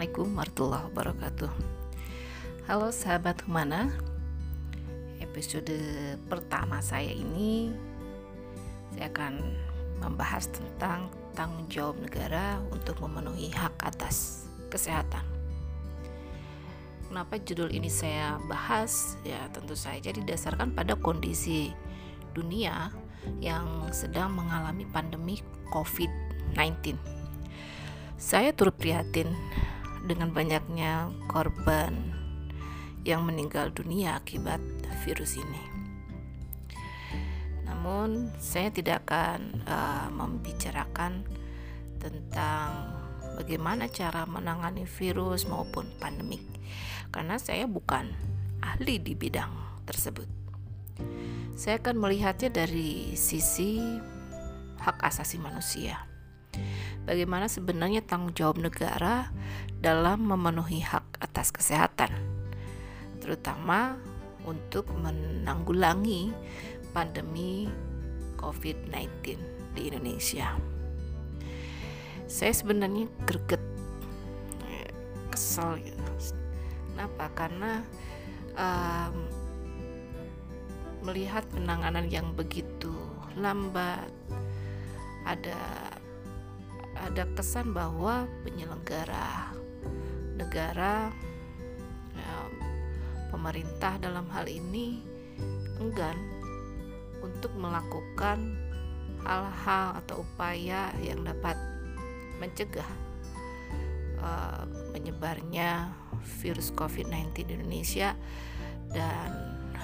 Assalamualaikum warahmatullahi wabarakatuh. Halo sahabat Humana. Episode pertama saya ini Saya akan membahas tentang tanggung jawab negara untuk memenuhi hak atas kesehatan. Kenapa judul ini saya bahas? Ya tentu saja didasarkan pada kondisi dunia yang sedang mengalami pandemi COVID-19 saya turut prihatin dengan banyaknya korban yang meninggal dunia akibat virus ini. Namun, saya tidak akan uh, membicarakan tentang bagaimana cara menangani virus maupun pandemik, karena saya bukan ahli di bidang tersebut. Saya akan melihatnya dari sisi hak asasi manusia bagaimana sebenarnya tanggung jawab negara dalam memenuhi hak atas kesehatan, terutama untuk menanggulangi pandemi COVID-19 di Indonesia. Saya sebenarnya greget, kesel gitu. Kenapa? Karena um, melihat penanganan yang begitu lambat, ada ada kesan bahwa penyelenggara negara ya, pemerintah dalam hal ini enggan untuk melakukan hal-hal atau upaya yang dapat mencegah uh, menyebarnya virus COVID-19 di Indonesia dan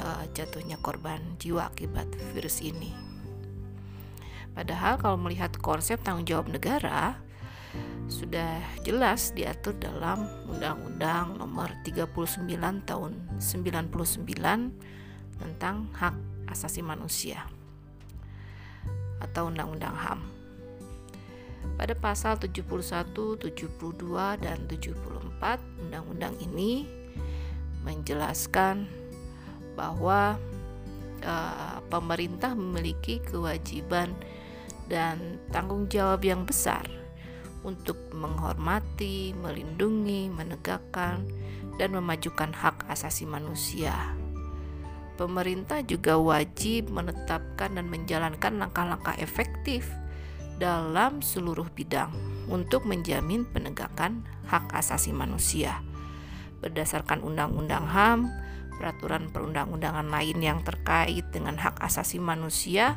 uh, jatuhnya korban jiwa akibat virus ini. Padahal kalau melihat konsep tanggung jawab negara sudah jelas diatur dalam Undang-Undang Nomor 39 Tahun 99 tentang Hak Asasi Manusia atau Undang-Undang HAM. Pada pasal 71, 72 dan 74 undang-undang ini menjelaskan bahwa uh, pemerintah memiliki kewajiban dan tanggung jawab yang besar untuk menghormati, melindungi, menegakkan, dan memajukan hak asasi manusia. Pemerintah juga wajib menetapkan dan menjalankan langkah-langkah efektif dalam seluruh bidang untuk menjamin penegakan hak asasi manusia. Berdasarkan Undang-Undang HAM, peraturan perundang-undangan lain yang terkait dengan hak asasi manusia,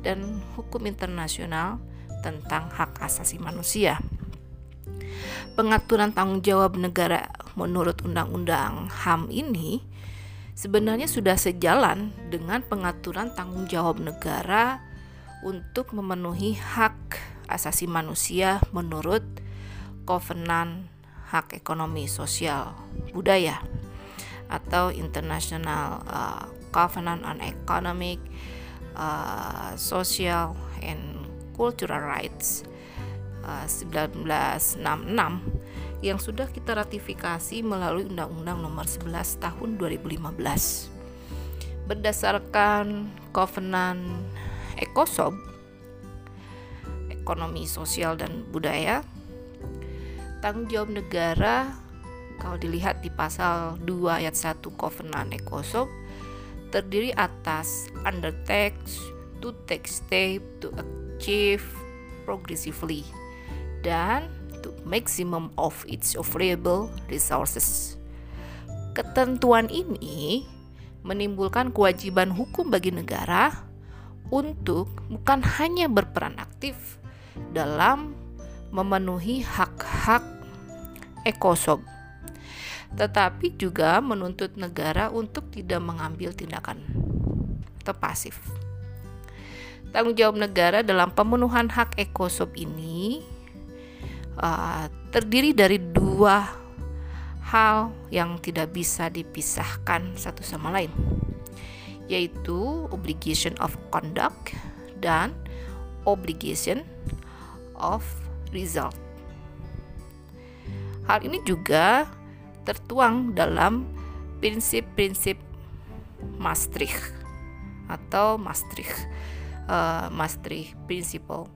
dan hukum internasional tentang hak asasi manusia. Pengaturan tanggung jawab negara menurut Undang-Undang HAM ini sebenarnya sudah sejalan dengan pengaturan tanggung jawab negara untuk memenuhi hak asasi manusia menurut Kovenan Hak Ekonomi Sosial Budaya atau International uh, Covenant on Economic uh, Social and Cultural Rights uh, 1966 yang sudah kita ratifikasi melalui Undang-Undang Nomor 11 Tahun 2015. Berdasarkan Covenant ECOSOC Ekonomi Sosial dan Budaya, tanggung jawab negara kalau dilihat di pasal 2 ayat 1 Covenant ECOSOC terdiri atas undertakes to take step to achieve progressively dan to maximum of its available resources. Ketentuan ini menimbulkan kewajiban hukum bagi negara untuk bukan hanya berperan aktif dalam memenuhi hak-hak ekosob tetapi juga menuntut negara untuk tidak mengambil tindakan atau pasif. Tanggung jawab negara dalam pemenuhan hak ekosop ini uh, terdiri dari dua hal yang tidak bisa dipisahkan satu sama lain, yaitu obligation of conduct dan obligation of result. Hal ini juga tertuang dalam prinsip-prinsip Maastricht atau Maastricht uh, Maastricht Principle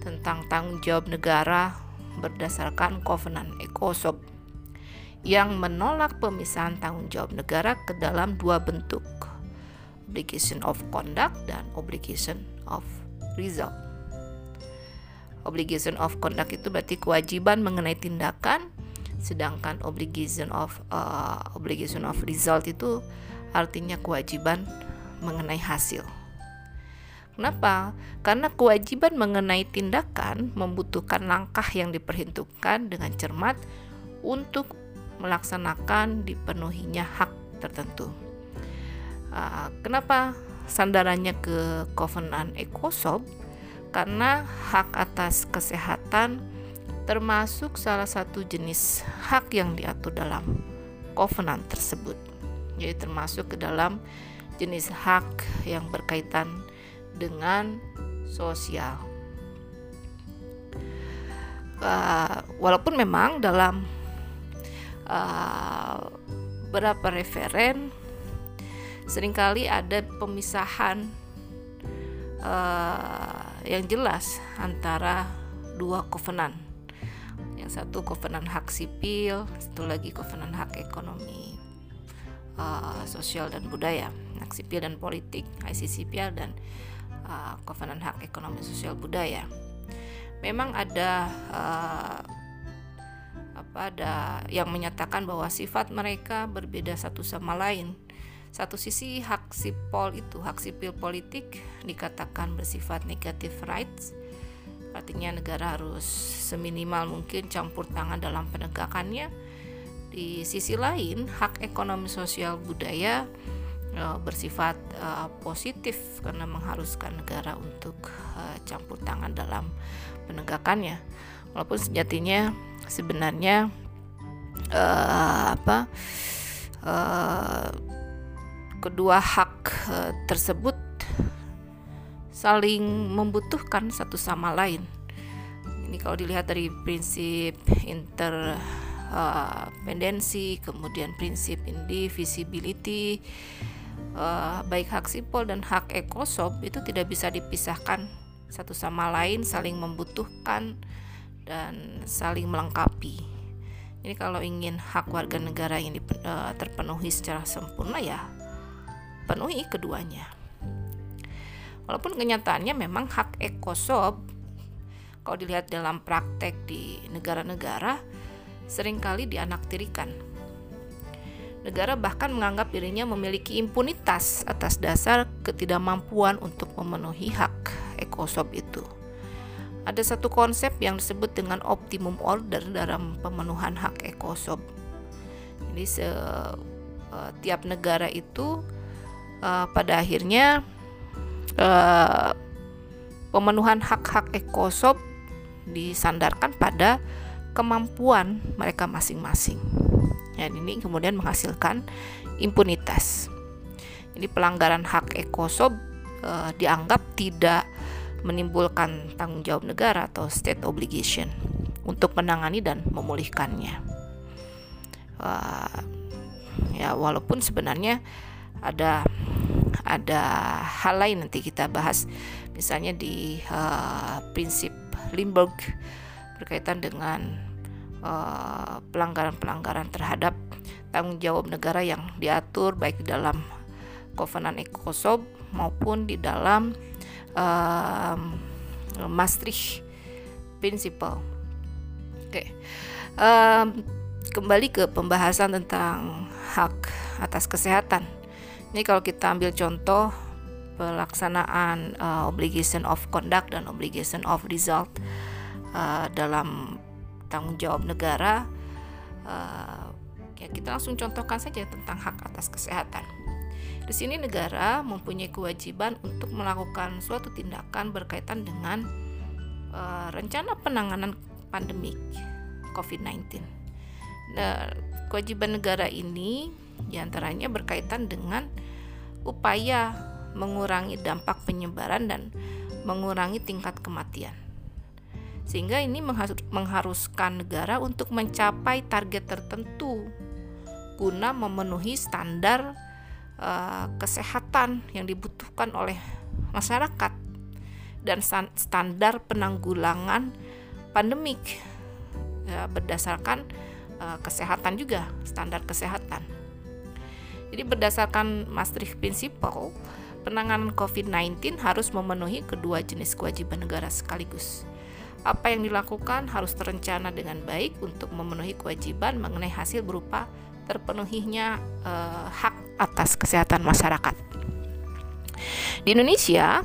tentang tanggung jawab negara berdasarkan Covenant ECOSOC yang menolak pemisahan tanggung jawab negara ke dalam dua bentuk obligation of conduct dan obligation of result. Obligation of conduct itu berarti kewajiban mengenai tindakan sedangkan obligation of uh, obligation of result itu artinya kewajiban mengenai hasil Kenapa? Karena kewajiban mengenai tindakan membutuhkan langkah yang diperhitungkan dengan cermat untuk melaksanakan dipenuhinya hak tertentu. Uh, kenapa sandarannya ke Covenant Ecosob? Karena hak atas kesehatan termasuk salah satu jenis hak yang diatur dalam Covenant tersebut. Jadi termasuk ke dalam jenis hak yang berkaitan dengan sosial. Uh, walaupun memang dalam uh, beberapa referen sering kali ada pemisahan uh, yang jelas antara dua kovenan. Yang satu kovenan hak sipil, satu lagi kovenan hak ekonomi, uh, sosial dan budaya, hak sipil dan politik, ICCPR dan uh, Kovenan Hak Ekonomi Sosial Budaya. Memang ada uh, apa ada yang menyatakan bahwa sifat mereka berbeda satu sama lain. Satu sisi hak sipol itu hak sipil politik dikatakan bersifat negative rights, artinya negara harus seminimal mungkin campur tangan dalam penegakannya. Di sisi lain, hak ekonomi sosial budaya uh, bersifat uh, positif karena mengharuskan negara untuk uh, campur tangan dalam penegakannya walaupun sejatinya sebenarnya uh, apa uh, kedua hak uh, tersebut saling membutuhkan satu sama lain ini kalau dilihat dari prinsip interdependensi kemudian prinsip indivisibility uh, baik hak sipol dan hak ekosob itu tidak bisa dipisahkan satu sama lain saling membutuhkan dan saling melengkapi. Ini kalau ingin hak warga negara ini uh, terpenuhi secara sempurna ya penuhi keduanya. Walaupun kenyataannya memang hak ekosob kalau dilihat dalam praktek di negara-negara sering kali dianaktirikan Negara bahkan menganggap dirinya memiliki impunitas atas dasar ketidakmampuan untuk memenuhi hak ekosob itu. Ada satu konsep yang disebut dengan optimum order dalam pemenuhan hak ekosob. Jadi setiap uh, negara itu uh, pada akhirnya uh, pemenuhan hak-hak ekosob disandarkan pada kemampuan mereka masing-masing. Ya, ini kemudian menghasilkan impunitas. Jadi pelanggaran hak ekosob e, dianggap tidak menimbulkan tanggung jawab negara atau state obligation untuk menangani dan memulihkannya. E, ya walaupun sebenarnya ada ada hal lain nanti kita bahas misalnya di uh, prinsip Limburg berkaitan dengan Eh, pelanggaran-pelanggaran terhadap tanggung jawab negara yang diatur baik di dalam Covenant Ecosob maupun di dalam uh, Maastricht Principle. Oke, okay. um, kembali ke pembahasan tentang hak atas kesehatan. Ini kalau kita ambil contoh pelaksanaan uh, obligation of conduct dan obligation of result uh, dalam tanggung jawab negara uh, ya kita langsung contohkan saja tentang hak atas kesehatan di sini negara mempunyai kewajiban untuk melakukan suatu tindakan berkaitan dengan uh, rencana penanganan pandemik COVID-19. Nah, kewajiban negara ini di antaranya berkaitan dengan upaya mengurangi dampak penyebaran dan mengurangi tingkat kematian sehingga ini mengharuskan negara untuk mencapai target tertentu guna memenuhi standar uh, kesehatan yang dibutuhkan oleh masyarakat dan standar penanggulangan pandemik ya, berdasarkan uh, kesehatan juga, standar kesehatan. Jadi berdasarkan Maastricht Principle, penanganan COVID-19 harus memenuhi kedua jenis kewajiban negara sekaligus. Apa yang dilakukan harus terencana dengan baik untuk memenuhi kewajiban mengenai hasil berupa terpenuhinya uh, hak atas kesehatan masyarakat. Di Indonesia,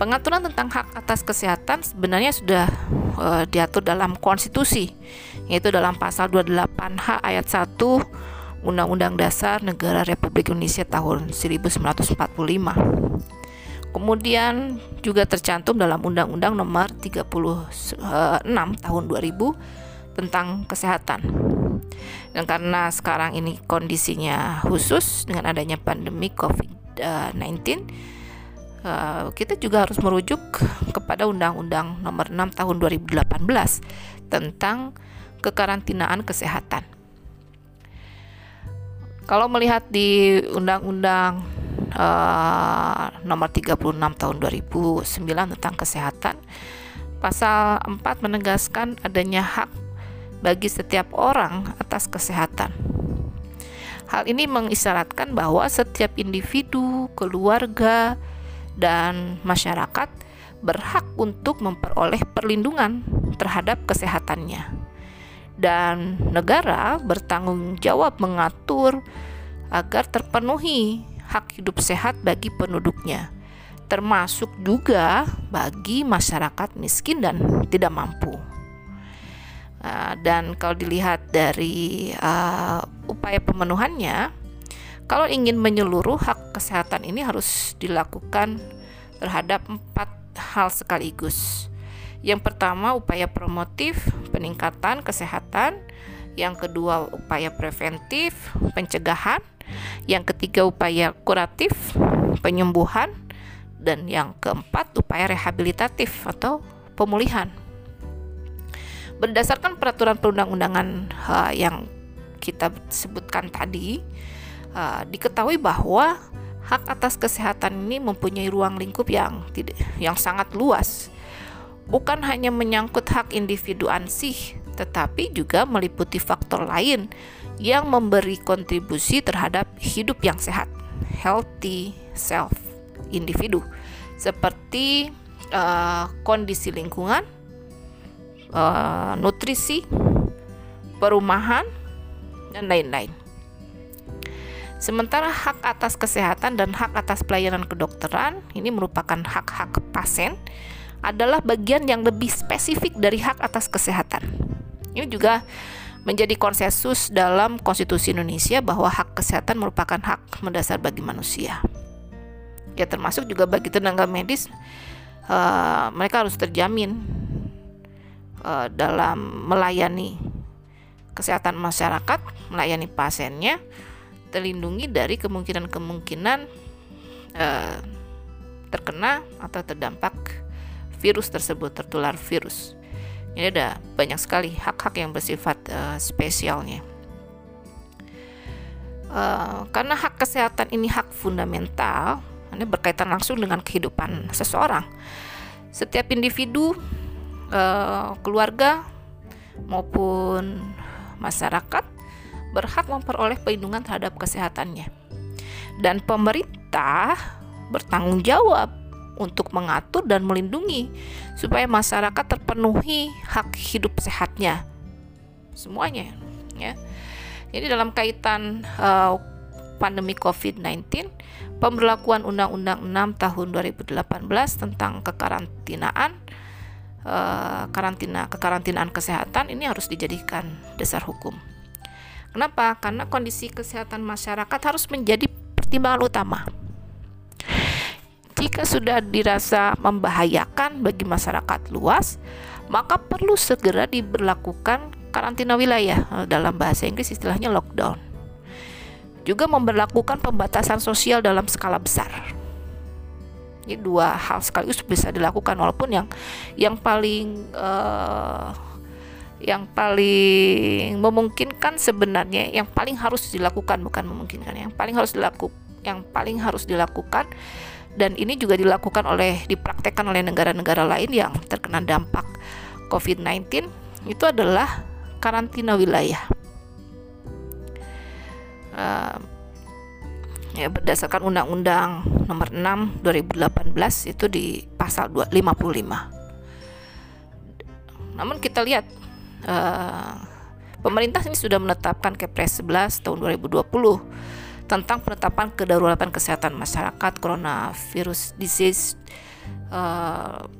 pengaturan tentang hak atas kesehatan sebenarnya sudah uh, diatur dalam konstitusi, yaitu dalam pasal 28H ayat 1 Undang-Undang Dasar Negara Republik Indonesia tahun 1945. Kemudian juga tercantum dalam Undang-Undang Nomor 36 Tahun 2000 tentang kesehatan. Dan karena sekarang ini kondisinya khusus dengan adanya pandemi COVID-19, eh, kita juga harus merujuk kepada Undang-Undang Nomor 6 Tahun 2018 tentang kekarantinaan kesehatan. Kalau melihat di Undang-Undang uh, Nomor 36 Tahun 2009 tentang kesehatan, pasal 4 menegaskan adanya hak bagi setiap orang atas kesehatan. Hal ini mengisyaratkan bahwa setiap individu, keluarga, dan masyarakat berhak untuk memperoleh perlindungan terhadap kesehatannya dan negara bertanggung jawab mengatur agar terpenuhi hak hidup sehat bagi penduduknya, termasuk juga bagi masyarakat miskin dan tidak mampu. Uh, dan kalau dilihat dari uh, upaya pemenuhannya, kalau ingin menyeluruh hak kesehatan ini harus dilakukan terhadap empat hal sekaligus yang pertama, upaya promotif, peningkatan kesehatan. Yang kedua, upaya preventif, pencegahan. Yang ketiga, upaya kuratif, penyembuhan. Dan yang keempat, upaya rehabilitatif atau pemulihan. Berdasarkan peraturan perundang-undangan uh, yang kita sebutkan tadi, uh, diketahui bahwa hak atas kesehatan ini mempunyai ruang lingkup yang tidak yang sangat luas bukan hanya menyangkut hak individu ansih, tetapi juga meliputi faktor lain yang memberi kontribusi terhadap hidup yang sehat, healthy self individu, seperti uh, kondisi lingkungan, uh, nutrisi, perumahan, dan lain-lain. Sementara hak atas kesehatan dan hak atas pelayanan kedokteran ini merupakan hak-hak pasien adalah bagian yang lebih spesifik dari hak atas kesehatan. Ini juga menjadi konsensus dalam Konstitusi Indonesia bahwa hak kesehatan merupakan hak mendasar bagi manusia. Ya termasuk juga bagi tenaga medis, uh, mereka harus terjamin uh, dalam melayani kesehatan masyarakat, melayani pasiennya, terlindungi dari kemungkinan-kemungkinan uh, terkena atau terdampak virus tersebut tertular virus. Ini ada banyak sekali hak-hak yang bersifat uh, spesialnya. Uh, karena hak kesehatan ini hak fundamental, ini berkaitan langsung dengan kehidupan seseorang. Setiap individu, uh, keluarga maupun masyarakat berhak memperoleh perlindungan terhadap kesehatannya. Dan pemerintah bertanggung jawab untuk mengatur dan melindungi supaya masyarakat terpenuhi hak hidup sehatnya. Semuanya ya. Jadi dalam kaitan uh, pandemi COVID-19 pemberlakuan Undang-Undang 6 tahun 2018 tentang kekarantinaan uh, karantina kekarantinaan kesehatan ini harus dijadikan dasar hukum. Kenapa? Karena kondisi kesehatan masyarakat harus menjadi pertimbangan utama jika sudah dirasa membahayakan bagi masyarakat luas, maka perlu segera diberlakukan karantina wilayah. Eh, dalam bahasa Inggris istilahnya lockdown. Juga memperlakukan pembatasan sosial dalam skala besar. Ini dua hal sekaligus bisa dilakukan walaupun yang yang paling uh, yang paling memungkinkan sebenarnya yang paling harus dilakukan bukan memungkinkan yang paling harus dilakukan yang paling harus dilakukan dan ini juga dilakukan oleh dipraktekkan oleh negara-negara lain yang terkena dampak COVID-19 itu adalah karantina wilayah. uh, ya berdasarkan Undang-Undang Nomor 6 2018 itu di pasal 55. Namun kita lihat uh, pemerintah ini sudah menetapkan Kepres 11 tahun 2020 tentang penetapan kedaruratan kesehatan masyarakat coronavirus disease uh,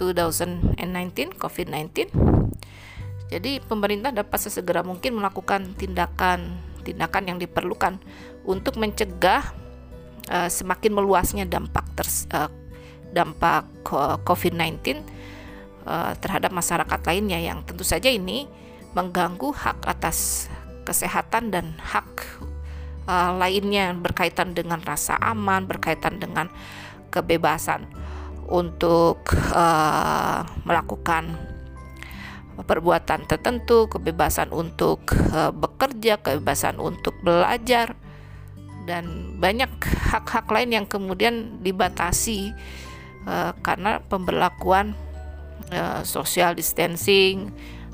2019 COVID-19. Jadi pemerintah dapat sesegera mungkin melakukan tindakan tindakan yang diperlukan untuk mencegah uh, semakin meluasnya dampak ters, uh, dampak uh, COVID-19 uh, terhadap masyarakat lainnya yang tentu saja ini mengganggu hak atas kesehatan dan hak uh, lainnya berkaitan dengan rasa aman, berkaitan dengan kebebasan untuk uh, melakukan perbuatan tertentu, kebebasan untuk uh, bekerja, kebebasan untuk belajar, dan banyak hak-hak lain yang kemudian dibatasi uh, karena pemberlakuan uh, social distancing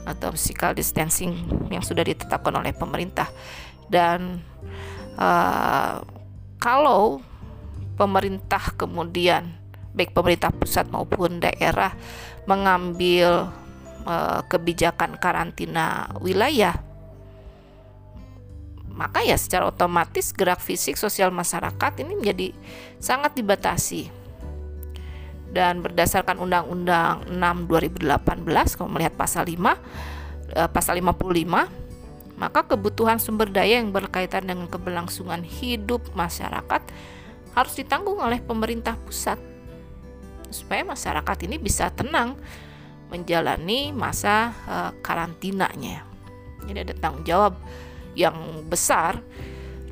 atau physical distancing yang sudah ditetapkan oleh pemerintah. Dan uh, kalau pemerintah kemudian baik pemerintah pusat maupun daerah mengambil uh, kebijakan karantina wilayah maka ya secara otomatis gerak fisik sosial masyarakat ini menjadi sangat dibatasi. Dan berdasarkan Undang-Undang 6 2018 kalau melihat pasal 5 eh, pasal 55 maka kebutuhan sumber daya yang berkaitan dengan keberlangsungan hidup masyarakat harus ditanggung oleh pemerintah pusat supaya masyarakat ini bisa tenang menjalani masa uh, karantinanya. Jadi ada tanggung jawab yang besar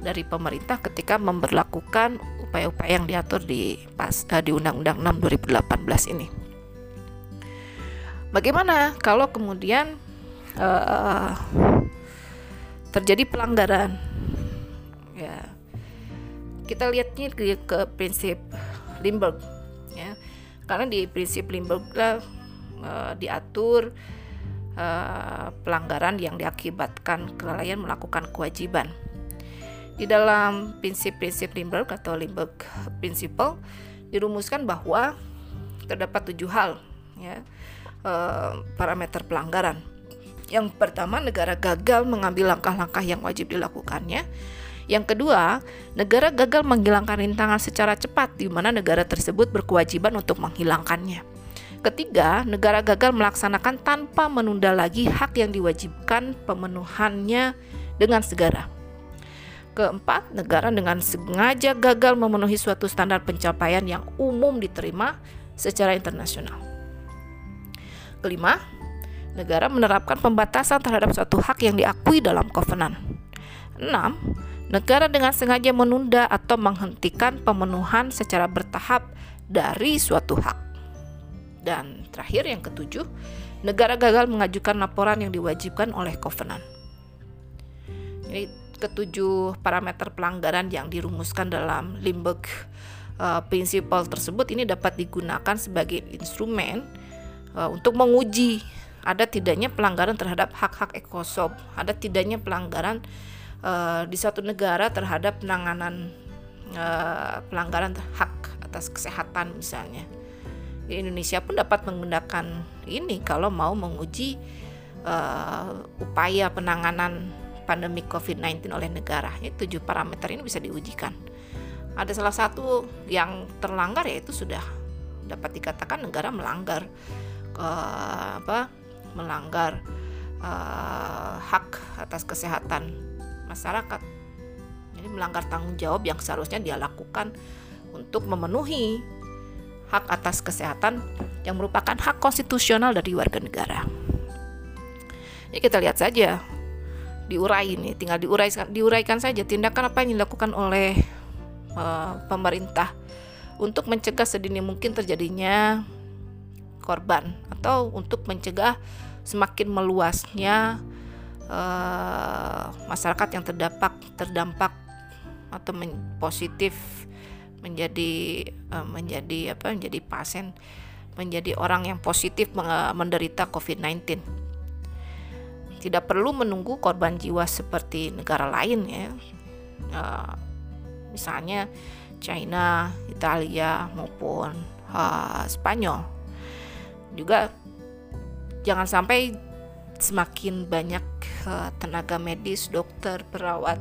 dari pemerintah ketika memperlakukan upaya-upaya yang diatur di pas uh, di Undang-Undang 6 2018 ini. Bagaimana kalau kemudian uh, terjadi pelanggaran? Ya, kita lihatnya ke, ke prinsip Limburg, ya, karena di prinsip Limburg uh, diatur uh, pelanggaran yang diakibatkan kelalaian melakukan kewajiban. Di dalam prinsip-prinsip Limburg atau Limburg Principle dirumuskan bahwa terdapat tujuh hal ya uh, parameter pelanggaran. Yang pertama, negara gagal mengambil langkah-langkah yang wajib dilakukannya. Yang kedua, negara gagal menghilangkan rintangan secara cepat, di mana negara tersebut berkewajiban untuk menghilangkannya. Ketiga, negara gagal melaksanakan tanpa menunda lagi hak yang diwajibkan pemenuhannya dengan segera. Keempat, negara dengan sengaja gagal memenuhi suatu standar pencapaian yang umum diterima secara internasional. Kelima, negara menerapkan pembatasan terhadap suatu hak yang diakui dalam kovenan. Enam, negara dengan sengaja menunda atau menghentikan pemenuhan secara bertahap dari suatu hak. Dan terakhir yang ketujuh, negara gagal mengajukan laporan yang diwajibkan oleh Covenant. Jadi ketujuh parameter pelanggaran yang dirumuskan dalam Limburg uh, Principle tersebut ini dapat digunakan sebagai instrumen uh, untuk menguji ada tidaknya pelanggaran terhadap hak-hak ekosob, ada tidaknya pelanggaran uh, di suatu negara terhadap penanganan uh, pelanggaran hak atas kesehatan misalnya di Indonesia pun dapat menggunakan ini kalau mau menguji uh, upaya penanganan pandemi COVID-19 oleh negara. Ini tujuh parameter ini bisa diujikan. Ada salah satu yang terlanggar yaitu sudah dapat dikatakan negara melanggar uh, apa melanggar uh, hak atas kesehatan masyarakat. Jadi melanggar tanggung jawab yang seharusnya dia lakukan untuk memenuhi hak atas kesehatan yang merupakan hak konstitusional dari warga negara. Ini kita lihat saja diurai ini, tinggal diuraikan, diuraikan saja tindakan apa yang dilakukan oleh uh, pemerintah untuk mencegah sedini mungkin terjadinya korban atau untuk mencegah semakin meluasnya uh, masyarakat yang terdampak terdampak atau positif menjadi uh, menjadi apa menjadi pasien menjadi orang yang positif menderita COVID-19. tidak perlu menunggu korban jiwa seperti negara lain ya uh, misalnya China, Italia maupun uh, Spanyol juga jangan sampai semakin banyak uh, tenaga medis, dokter, perawat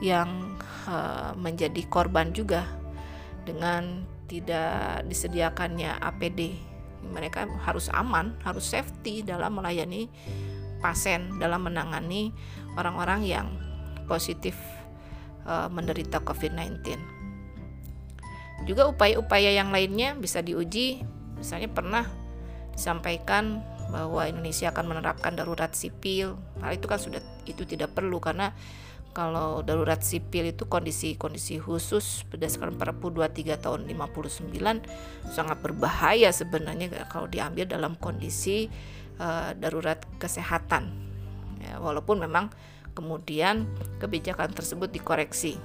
yang uh, menjadi korban juga dengan tidak disediakannya APD. Mereka harus aman, harus safety dalam melayani pasien, dalam menangani orang-orang yang positif uh, menderita COVID-19. Juga upaya-upaya yang lainnya bisa diuji, misalnya pernah disampaikan bahwa Indonesia akan menerapkan darurat sipil. Hal itu kan sudah itu tidak perlu karena kalau darurat sipil itu kondisi-kondisi khusus berdasarkan Perpu 23 tahun 59 sangat berbahaya sebenarnya kalau diambil dalam kondisi uh, darurat kesehatan. Ya, walaupun memang kemudian kebijakan tersebut dikoreksi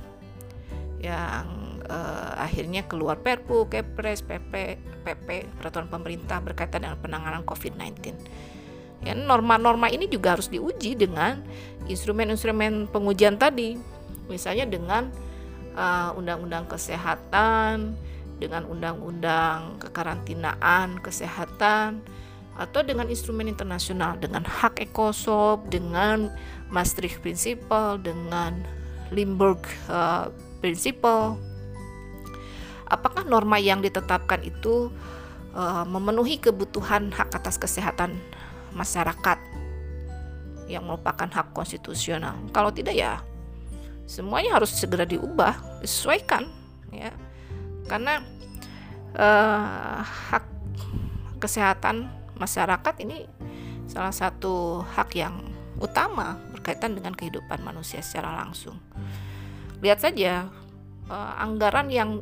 yang uh, akhirnya keluar Perpu, Kepres, PP, PP, peraturan pemerintah berkaitan dengan penanganan COVID-19 Ya, norma-norma ini juga harus diuji dengan instrumen-instrumen pengujian tadi. Misalnya dengan uh, undang-undang kesehatan, dengan undang-undang kekarantinaan kesehatan, atau dengan instrumen internasional, dengan hak ekosop, dengan Maastricht Principle, dengan Limburg uh, Principle. Apakah norma yang ditetapkan itu uh, memenuhi kebutuhan hak atas kesehatan masyarakat yang merupakan hak konstitusional. Kalau tidak ya semuanya harus segera diubah, disesuaikan ya. Karena uh, hak kesehatan masyarakat ini salah satu hak yang utama berkaitan dengan kehidupan manusia secara langsung. Lihat saja uh, anggaran yang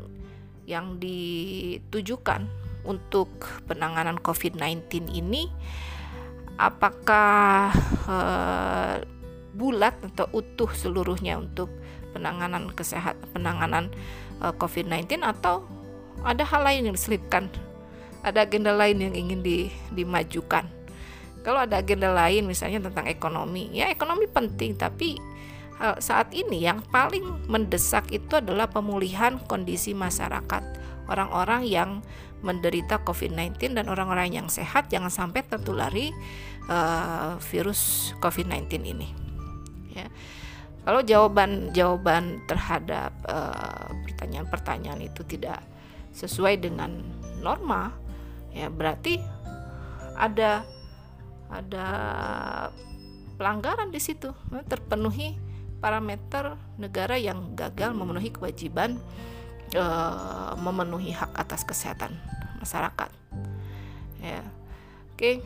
yang ditujukan untuk penanganan COVID-19 ini apakah uh, bulat atau utuh seluruhnya untuk penanganan kesehatan penanganan eh, COVID-19 atau ada hal lain yang diselipkan? Ada agenda lain yang ingin di, dimajukan? Kalau ada agenda lain misalnya tentang ekonomi ya ekonomi penting tapi saat ini yang paling mendesak itu adalah pemulihan kondisi masyarakat orang-orang yang menderita COVID-19 dan orang-orang yang sehat jangan sampai tertulari uh, virus COVID-19 ini. Ya. Kalau jawaban jawaban terhadap uh, pertanyaan-pertanyaan itu tidak sesuai dengan norma, ya berarti ada ada pelanggaran di situ, terpenuhi parameter negara yang gagal memenuhi kewajiban uh, memenuhi hak atas kesehatan masyarakat. Ya, oke.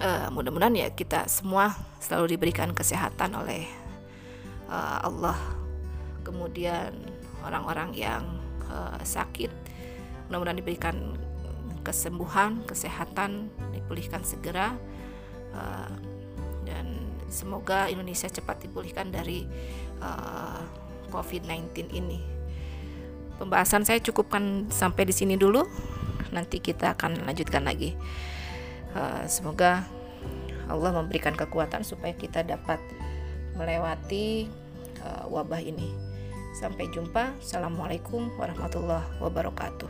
Uh, mudah-mudahan ya kita semua selalu diberikan kesehatan oleh uh, Allah. Kemudian orang-orang yang uh, sakit mudah-mudahan diberikan kesembuhan, kesehatan, dipulihkan segera. Uh, dan semoga Indonesia cepat dipulihkan dari uh, COVID-19 ini pembahasan saya cukupkan sampai di sini dulu. Nanti kita akan lanjutkan lagi. Uh, semoga Allah memberikan kekuatan supaya kita dapat melewati uh, wabah ini. Sampai jumpa. Assalamualaikum warahmatullahi wabarakatuh.